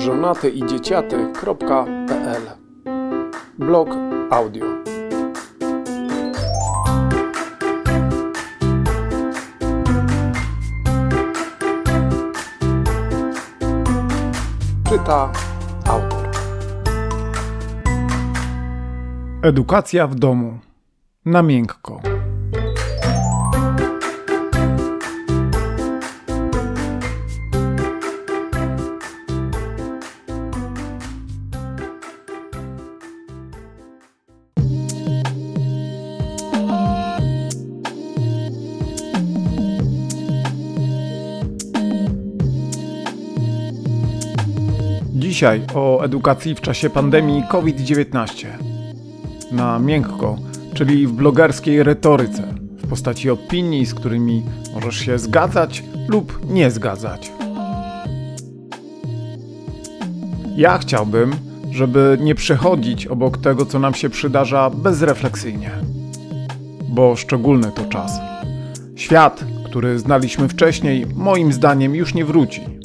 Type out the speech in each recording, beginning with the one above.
żonatyidzieciaty.pl Blog audio Czyta autor Edukacja w domu. Na miękko. Dzisiaj o edukacji w czasie pandemii COVID-19. Na miękko, czyli w blogerskiej retoryce, w postaci opinii, z którymi możesz się zgadzać lub nie zgadzać. Ja chciałbym, żeby nie przechodzić obok tego, co nam się przydarza bezrefleksyjnie. Bo szczególny to czas. Świat, który znaliśmy wcześniej, moim zdaniem już nie wróci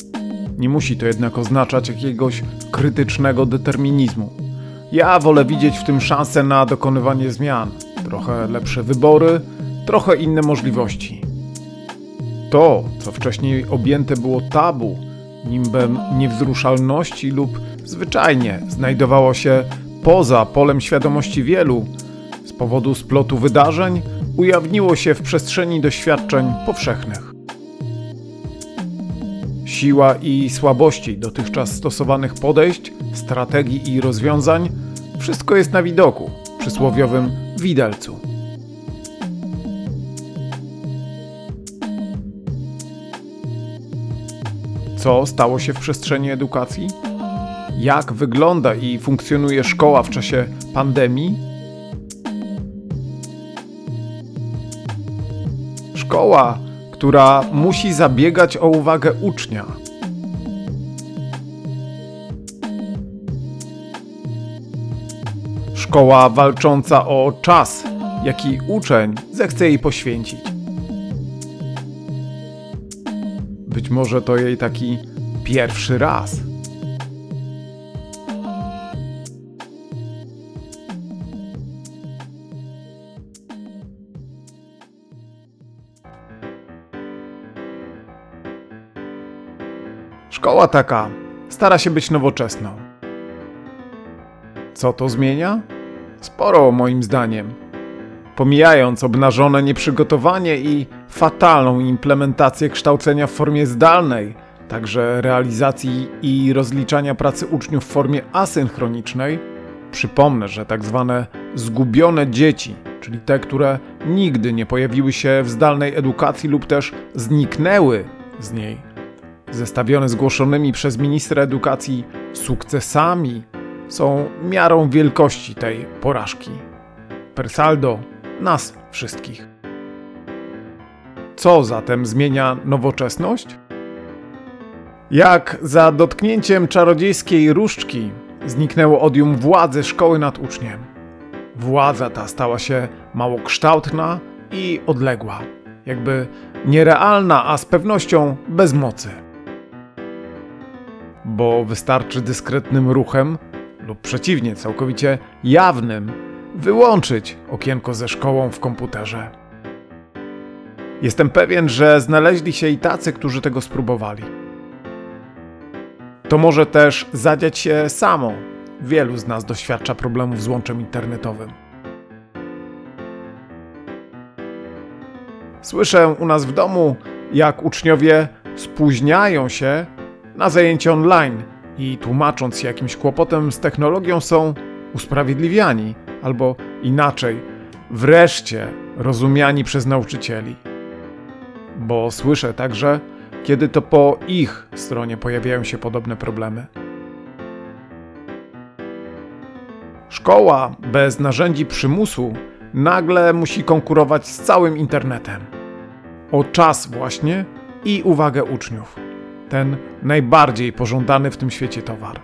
nie musi to jednak oznaczać jakiegoś krytycznego determinizmu. Ja wolę widzieć w tym szansę na dokonywanie zmian, trochę lepsze wybory, trochę inne możliwości. To, co wcześniej objęte było tabu, nimbem niewzruszalności lub zwyczajnie znajdowało się poza polem świadomości wielu, z powodu splotu wydarzeń, ujawniło się w przestrzeni doświadczeń powszechnych siła i słabości dotychczas stosowanych podejść, strategii i rozwiązań, wszystko jest na widoku, przysłowiowym widelcu. Co stało się w przestrzeni edukacji? Jak wygląda i funkcjonuje szkoła w czasie pandemii? Szkoła która musi zabiegać o uwagę ucznia. Szkoła walcząca o czas, jaki uczeń zechce jej poświęcić. Być może to jej taki pierwszy raz. Szkoła taka stara się być nowoczesną. Co to zmienia? Sporo, moim zdaniem. Pomijając obnażone nieprzygotowanie i fatalną implementację kształcenia w formie zdalnej, także realizacji i rozliczania pracy uczniów w formie asynchronicznej, przypomnę, że tak zwane zgubione dzieci, czyli te, które nigdy nie pojawiły się w zdalnej edukacji lub też zniknęły z niej, zestawione z głoszonymi przez ministra edukacji sukcesami, są miarą wielkości tej porażki. Per saldo nas wszystkich. Co zatem zmienia nowoczesność? Jak za dotknięciem czarodziejskiej różdżki zniknęło odium władzy szkoły nad uczniem. Władza ta stała się małokształtna i odległa, jakby nierealna, a z pewnością bez mocy bo wystarczy dyskretnym ruchem lub przeciwnie, całkowicie jawnym, wyłączyć okienko ze szkołą w komputerze. Jestem pewien, że znaleźli się i tacy, którzy tego spróbowali. To może też zadziać się samo. Wielu z nas doświadcza problemów z łączem internetowym. Słyszę u nas w domu, jak uczniowie spóźniają się na zajęcie online i tłumacząc się jakimś kłopotem z technologią są usprawiedliwiani, albo inaczej, wreszcie rozumiani przez nauczycieli. Bo słyszę także, kiedy to po ich stronie pojawiają się podobne problemy. Szkoła bez narzędzi przymusu nagle musi konkurować z całym internetem. O czas właśnie i uwagę uczniów ten najbardziej pożądany w tym świecie towar.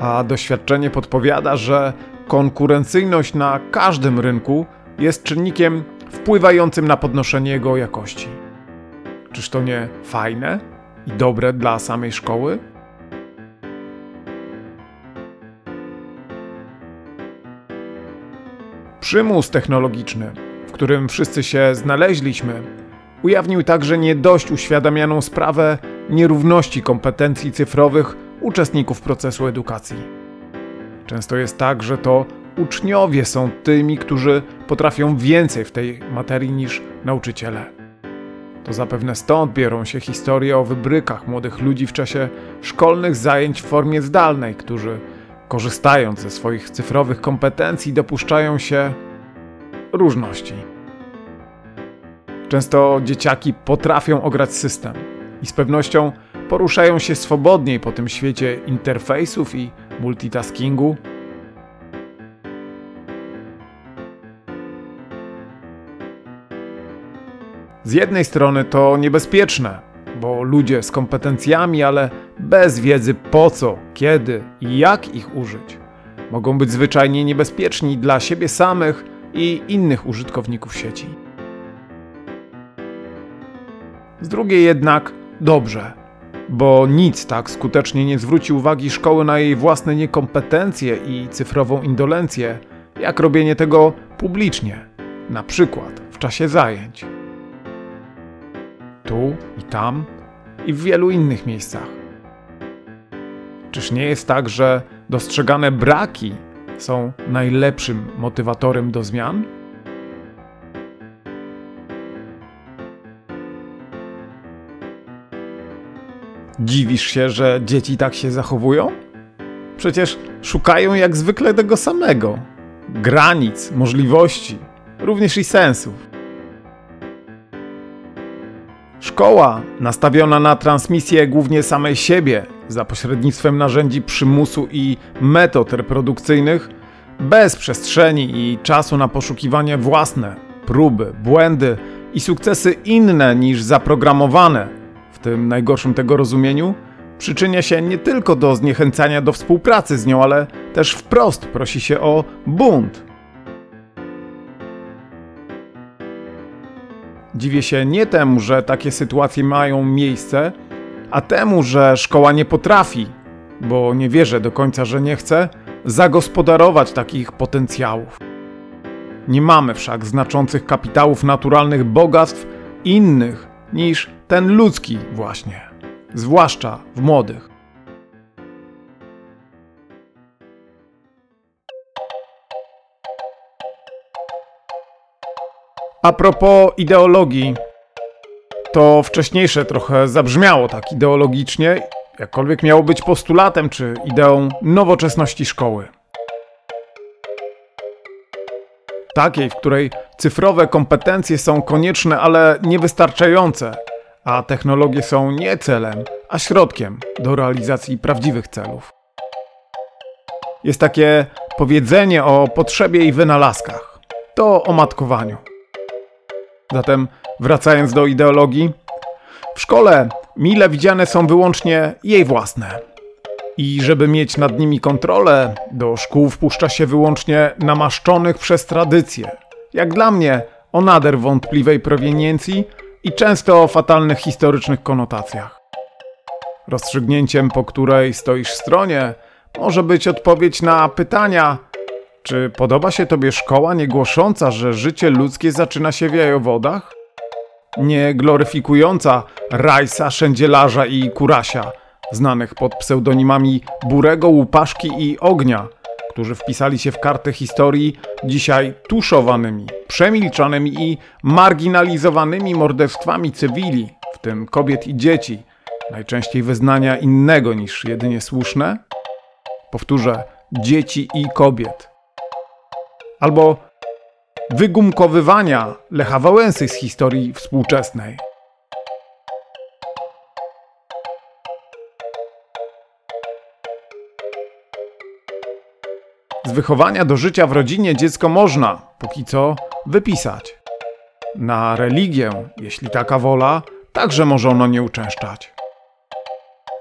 A doświadczenie podpowiada, że konkurencyjność na każdym rynku jest czynnikiem wpływającym na podnoszenie jego jakości. Czyż to nie fajne i dobre dla samej szkoły? Przymus technologiczny, w którym wszyscy się znaleźliśmy, ujawnił także nie dość uświadamianą sprawę nierówności kompetencji cyfrowych uczestników procesu edukacji. Często jest tak, że to uczniowie są tymi, którzy potrafią więcej w tej materii niż nauczyciele. To zapewne stąd biorą się historie o wybrykach młodych ludzi w czasie szkolnych zajęć w formie zdalnej, którzy korzystając ze swoich cyfrowych kompetencji dopuszczają się różności. Często dzieciaki potrafią ograć system i z pewnością poruszają się swobodniej po tym świecie interfejsów i multitaskingu. Z jednej strony to niebezpieczne, bo ludzie z kompetencjami, ale bez wiedzy po co, kiedy i jak ich użyć, mogą być zwyczajnie niebezpieczni dla siebie samych i innych użytkowników sieci. Z drugiej jednak dobrze, bo nic tak skutecznie nie zwróci uwagi szkoły na jej własne niekompetencje i cyfrową indolencję, jak robienie tego publicznie, na przykład w czasie zajęć. Tu i tam i w wielu innych miejscach. Czyż nie jest tak, że dostrzegane braki są najlepszym motywatorem do zmian? Dziwisz się, że dzieci tak się zachowują? Przecież szukają jak zwykle tego samego granic, możliwości, również i sensów. Szkoła nastawiona na transmisję głównie samej siebie za pośrednictwem narzędzi przymusu i metod reprodukcyjnych, bez przestrzeni i czasu na poszukiwanie własne, próby, błędy i sukcesy inne niż zaprogramowane, tym najgorszym tego rozumieniu, przyczynia się nie tylko do zniechęcania do współpracy z nią, ale też wprost prosi się o bunt. Dziwię się nie temu, że takie sytuacje mają miejsce, a temu, że szkoła nie potrafi, bo nie wierzę do końca, że nie chce, zagospodarować takich potencjałów. Nie mamy wszak znaczących kapitałów naturalnych bogactw innych niż ten ludzki właśnie, zwłaszcza w młodych. A propos ideologii, to wcześniejsze trochę zabrzmiało tak ideologicznie, jakkolwiek miało być postulatem czy ideą nowoczesności szkoły. Takiej, w której cyfrowe kompetencje są konieczne, ale niewystarczające, a technologie są nie celem, a środkiem do realizacji prawdziwych celów. Jest takie powiedzenie o potrzebie i wynalazkach. To o matkowaniu. Zatem, wracając do ideologii, w szkole mile widziane są wyłącznie jej własne. I żeby mieć nad nimi kontrolę, do szkół wpuszcza się wyłącznie namaszczonych przez tradycję. Jak dla mnie, o nader wątpliwej proweniencji i często o fatalnych historycznych konotacjach. Rozstrzygnięciem, po której stoisz stronie, może być odpowiedź na pytania, czy podoba się tobie szkoła nie głosząca, że życie ludzkie zaczyna się w jajowodach? Nie gloryfikująca Rajsa, Szędzielarza i Kurasia, znanych pod pseudonimami Burego, Łupaszki i Ognia, którzy wpisali się w kartę historii dzisiaj tuszowanymi, przemilczanymi i marginalizowanymi morderstwami cywili, w tym kobiet i dzieci, najczęściej wyznania innego niż jedynie słuszne? Powtórzę, dzieci i kobiet albo wygumkowywania Lecha Wałęsy z historii współczesnej. Wychowania do życia w rodzinie dziecko można, póki co, wypisać. Na religię, jeśli taka wola, także może ono nie uczęszczać.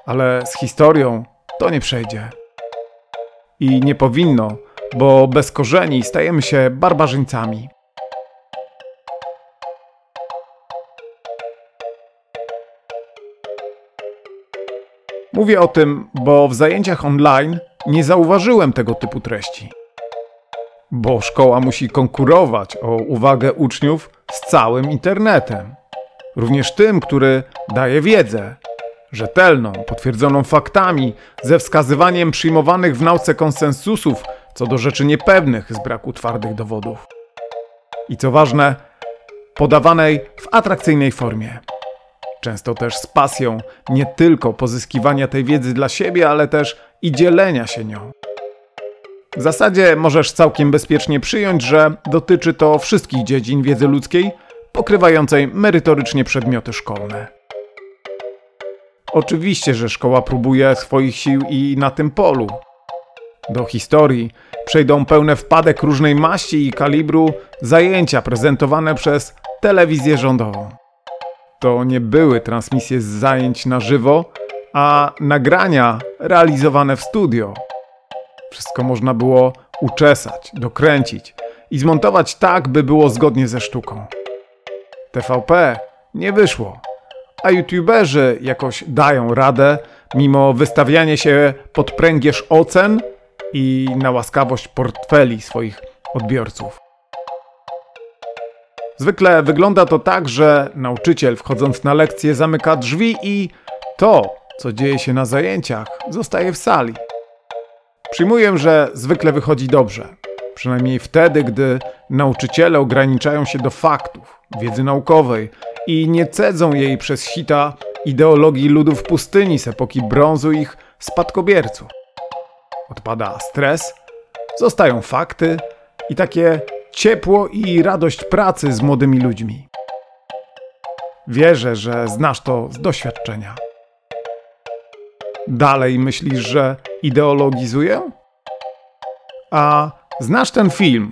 Ale z historią to nie przejdzie. I nie powinno bo bez korzeni stajemy się barbarzyńcami. Mówię o tym, bo w zajęciach online nie zauważyłem tego typu treści. bo szkoła musi konkurować o uwagę uczniów z całym internetem. Również tym, który daje wiedzę, rzetelną, potwierdzoną faktami, ze wskazywaniem przyjmowanych w nauce konsensusów co do rzeczy niepewnych z braku twardych dowodów. I co ważne, podawanej w atrakcyjnej formie. Często też z pasją nie tylko pozyskiwania tej wiedzy dla siebie, ale też i dzielenia się nią. W zasadzie możesz całkiem bezpiecznie przyjąć, że dotyczy to wszystkich dziedzin wiedzy ludzkiej, pokrywającej merytorycznie przedmioty szkolne. Oczywiście, że szkoła próbuje swoich sił i na tym polu. Do historii przejdą pełne wpadek różnej maści i kalibru zajęcia prezentowane przez telewizję rządową. To nie były transmisje z zajęć na żywo, a nagrania realizowane w studio. Wszystko można było uczesać, dokręcić i zmontować tak, by było zgodnie ze sztuką. TVP nie wyszło, a youtuberzy jakoś dają radę, mimo wystawiania się pod pręgierz ocen i na łaskawość portfeli swoich odbiorców. Zwykle wygląda to tak, że nauczyciel wchodząc na lekcję zamyka drzwi i to, co dzieje się na zajęciach, zostaje w sali. Przyjmuję, że zwykle wychodzi dobrze. Przynajmniej wtedy, gdy nauczyciele ograniczają się do faktów, wiedzy naukowej i nie cedzą jej przez sita ideologii ludów pustyni z epoki brązu ich spadkobierców. Odpada stres, zostają fakty i takie ciepło i radość pracy z młodymi ludźmi. Wierzę, że znasz to z doświadczenia. Dalej myślisz, że ideologizuję? A znasz ten film,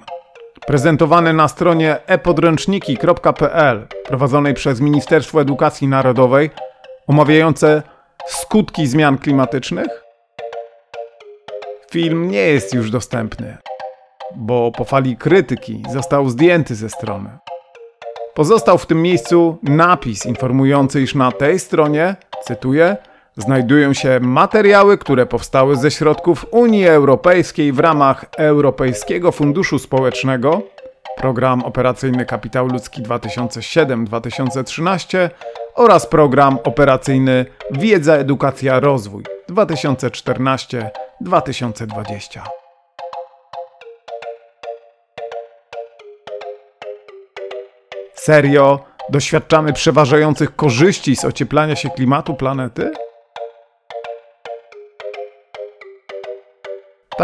prezentowany na stronie epodręczniki.pl, prowadzonej przez Ministerstwo Edukacji Narodowej, omawiające skutki zmian klimatycznych? Film nie jest już dostępny, bo po fali krytyki został zdjęty ze strony. Pozostał w tym miejscu napis informujący, iż na tej stronie, cytuję, znajdują się materiały, które powstały ze środków Unii Europejskiej w ramach Europejskiego Funduszu Społecznego, Program Operacyjny Kapitał Ludzki 2007-2013 oraz Program Operacyjny Wiedza, Edukacja, Rozwój 2014-2020. Serio doświadczamy przeważających korzyści z ocieplania się klimatu planety?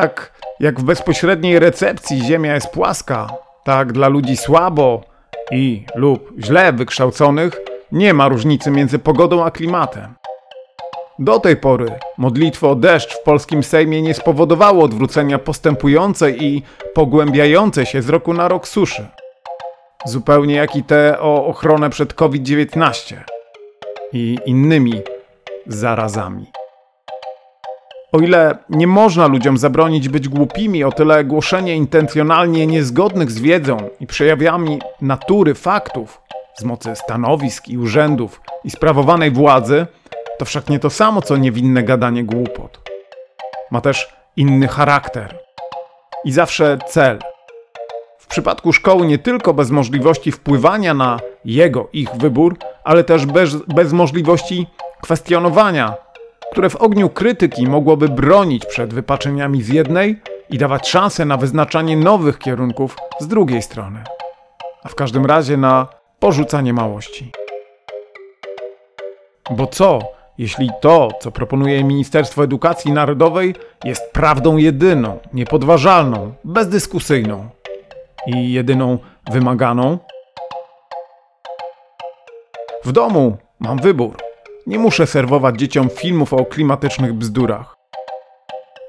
Tak jak w bezpośredniej recepcji Ziemia jest płaska, tak dla ludzi słabo i lub źle wykształconych nie ma różnicy między pogodą a klimatem. Do tej pory modlitwo o deszcz w polskim Sejmie nie spowodowało odwrócenia postępującej i pogłębiającej się z roku na rok suszy. Zupełnie jak i te o ochronę przed COVID-19 i innymi zarazami. O ile nie można ludziom zabronić być głupimi, o tyle głoszenie intencjonalnie niezgodnych z wiedzą i przejawami natury faktów z mocy stanowisk i urzędów i sprawowanej władzy to wszak nie to samo co niewinne gadanie głupot. Ma też inny charakter i zawsze cel. W przypadku szkoły nie tylko bez możliwości wpływania na jego, ich wybór, ale też bez, bez możliwości kwestionowania które w ogniu krytyki mogłoby bronić przed wypaczeniami z jednej i dawać szansę na wyznaczanie nowych kierunków z drugiej strony, a w każdym razie na porzucanie małości. Bo co, jeśli to, co proponuje Ministerstwo Edukacji Narodowej, jest prawdą jedyną, niepodważalną, bezdyskusyjną i jedyną wymaganą? W domu mam wybór. Nie muszę serwować dzieciom filmów o klimatycznych bzdurach.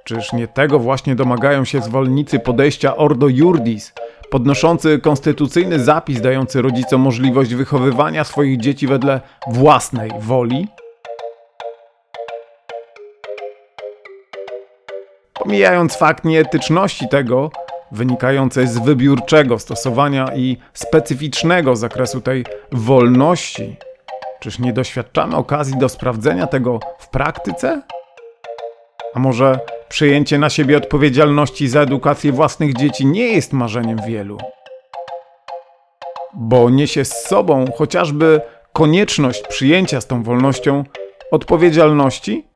Czyż nie tego właśnie domagają się zwolennicy podejścia Ordo Iurdis, podnoszący konstytucyjny zapis dający rodzicom możliwość wychowywania swoich dzieci wedle własnej woli? Pomijając fakt nieetyczności tego, wynikającej z wybiórczego stosowania i specyficznego zakresu tej wolności, Czyż nie doświadczamy okazji do sprawdzenia tego w praktyce? A może Przejęcie na siebie odpowiedzialności za edukację własnych dzieci nie jest marzeniem wielu, bo niesie z sobą chociażby konieczność przyjęcia z tą wolnością odpowiedzialności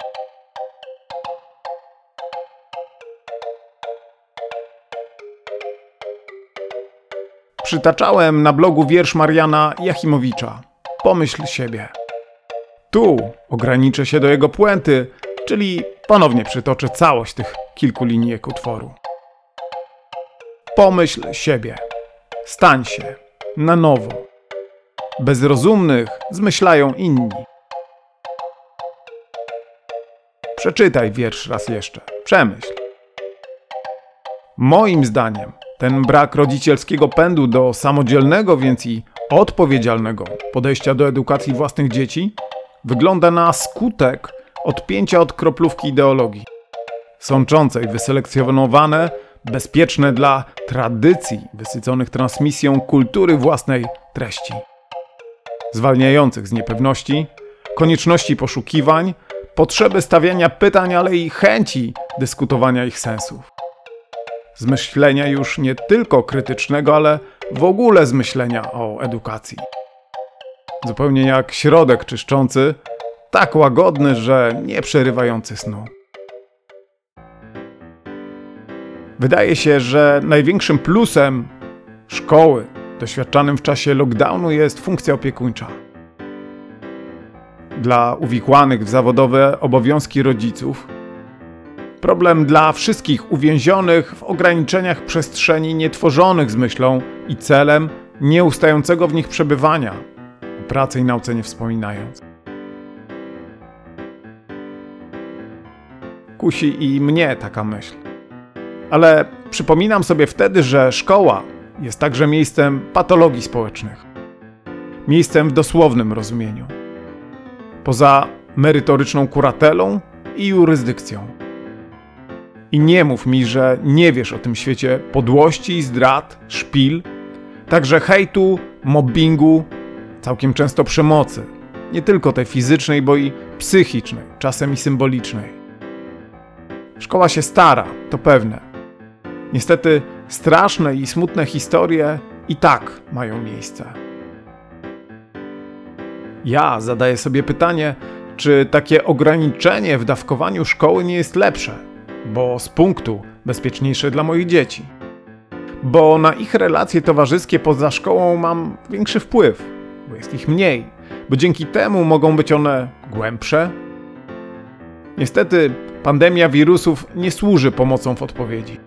Przytaczałem na blogu wiersz Mariana Jachimowicza. Pomyśl siebie. Tu ograniczę się do jego puenty, czyli ponownie przytoczę całość tych kilku linijek utworu. Pomyśl siebie. Stań się. Na nowo. Bez rozumnych zmyślają inni. Przeczytaj wiersz raz jeszcze. Przemyśl. Moim zdaniem ten brak rodzicielskiego pędu do samodzielnego, więc i odpowiedzialnego. Podejścia do edukacji własnych dzieci wygląda na skutek odpięcia od kroplówki ideologii, sączącej wyselekcjonowane, bezpieczne dla tradycji wysyconych transmisją kultury własnej treści, zwalniających z niepewności, konieczności poszukiwań, potrzeby stawiania pytań, ale i chęci dyskutowania ich sensów zmyślenia już nie tylko krytycznego, ale w ogóle zmyślenia o edukacji. Zupełnie jak środek czyszczący, tak łagodny, że nie przerywający snu. Wydaje się, że największym plusem szkoły doświadczanym w czasie lockdownu jest funkcja opiekuńcza. Dla uwikłanych w zawodowe obowiązki rodziców Problem dla wszystkich uwięzionych w ograniczeniach przestrzeni nietworzonych z myślą i celem nieustającego w nich przebywania, o pracy i nauce nie wspominając. Kusi i mnie taka myśl. Ale przypominam sobie wtedy, że szkoła jest także miejscem patologii społecznych. Miejscem w dosłownym rozumieniu. Poza merytoryczną kuratelą i jurysdykcją. I nie mów mi, że nie wiesz o tym świecie podłości, zdrad, szpil, także hejtu, mobbingu, całkiem często przemocy. Nie tylko tej fizycznej, bo i psychicznej, czasem i symbolicznej. Szkoła się stara, to pewne. Niestety straszne i smutne historie i tak mają miejsce. Ja zadaję sobie pytanie, czy takie ograniczenie w dawkowaniu szkoły nie jest lepsze? Bo z punktu bezpieczniejsze dla moich dzieci. Bo na ich relacje towarzyskie poza szkołą mam większy wpływ, bo jest ich mniej, bo dzięki temu mogą być one głębsze. Niestety, pandemia wirusów nie służy pomocą w odpowiedzi.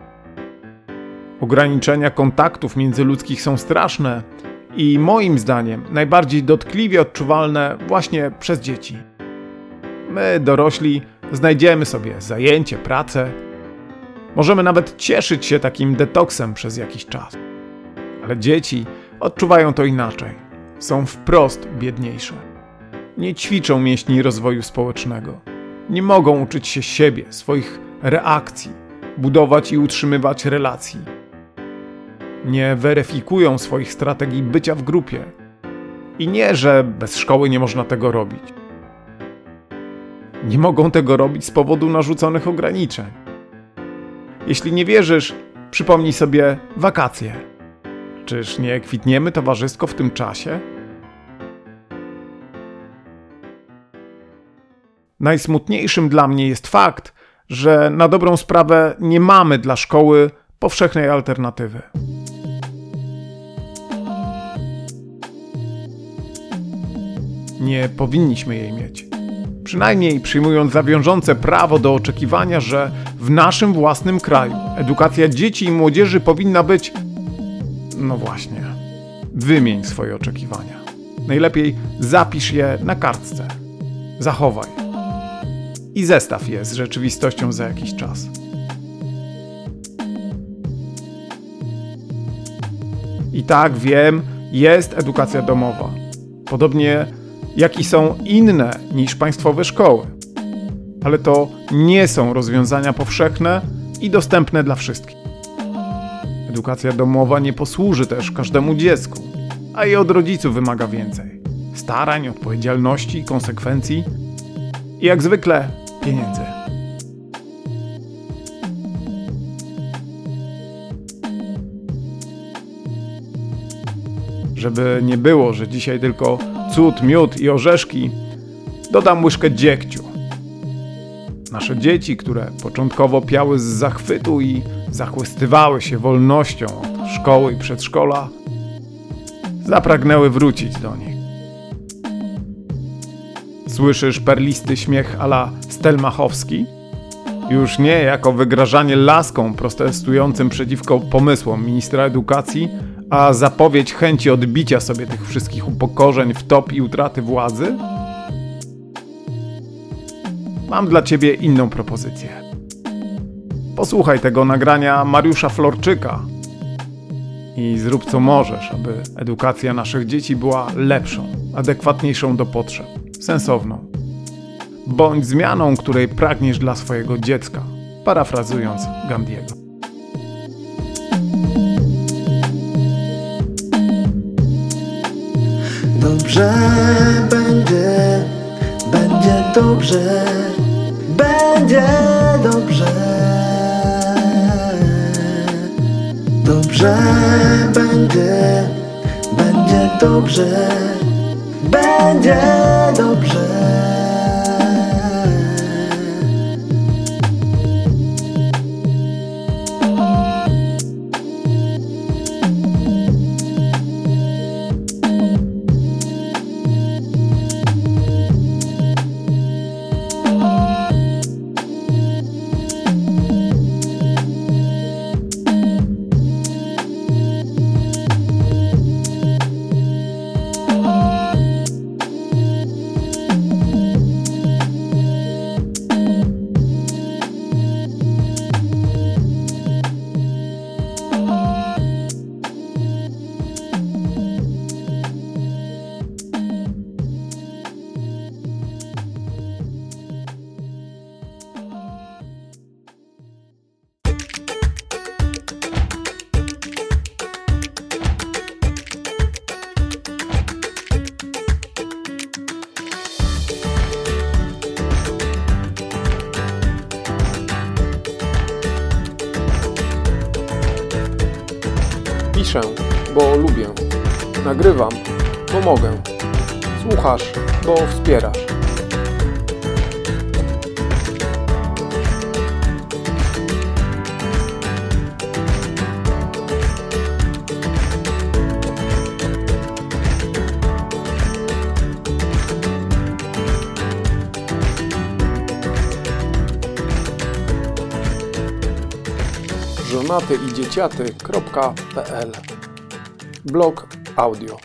Ograniczenia kontaktów międzyludzkich są straszne i moim zdaniem najbardziej dotkliwie odczuwalne właśnie przez dzieci. My, dorośli, znajdziemy sobie zajęcie, pracę. Możemy nawet cieszyć się takim detoksem przez jakiś czas. Ale dzieci odczuwają to inaczej. Są wprost biedniejsze. Nie ćwiczą mięśni rozwoju społecznego. Nie mogą uczyć się siebie, swoich reakcji, budować i utrzymywać relacji. Nie weryfikują swoich strategii bycia w grupie. I nie, że bez szkoły nie można tego robić. Nie mogą tego robić z powodu narzuconych ograniczeń. Jeśli nie wierzysz, przypomnij sobie wakacje. Czyż nie kwitniemy towarzysko w tym czasie? Najsmutniejszym dla mnie jest fakt, że na dobrą sprawę nie mamy dla szkoły powszechnej alternatywy. Nie powinniśmy jej mieć przynajmniej przyjmując zawiążące prawo do oczekiwania, że w naszym własnym kraju edukacja dzieci i młodzieży powinna być. No właśnie, wymień swoje oczekiwania. Najlepiej zapisz je na kartce. Zachowaj. I zestaw je z rzeczywistością za jakiś czas. I tak wiem, jest edukacja domowa. Podobnie jak i są inne niż państwowe szkoły. Ale to nie są rozwiązania powszechne i dostępne dla wszystkich. Edukacja domowa nie posłuży też każdemu dziecku, a jej od rodziców wymaga więcej: starań, odpowiedzialności, konsekwencji i jak zwykle pieniędzy. Żeby nie było, że dzisiaj tylko cud, miód i orzeszki, dodam łyżkę dziegciu. Nasze dzieci, które początkowo piały z zachwytu i zachłystywały się wolnością od szkoły i przedszkola, zapragnęły wrócić do nich. Słyszysz perlisty śmiech ala Stelmachowski? Już nie jako wygrażanie laską protestującym przeciwko pomysłom ministra edukacji, a zapowiedź chęci odbicia sobie tych wszystkich upokorzeń, wtop i utraty władzy? Mam dla ciebie inną propozycję. Posłuchaj tego nagrania Mariusza Florczyka i zrób co możesz, aby edukacja naszych dzieci była lepszą, adekwatniejszą do potrzeb, sensowną. Bądź zmianą, której pragniesz dla swojego dziecka, parafrazując Gandiego. Dobrze będzie, będzie dobrze, będzie dobrze. Dobrze będzie, będzie dobrze, będzie dobrze. Piszę, bo lubię. Nagrywam, bo mogę. Słuchasz, bo wspierasz. Żonaty i dzieciaty.pl Blog audio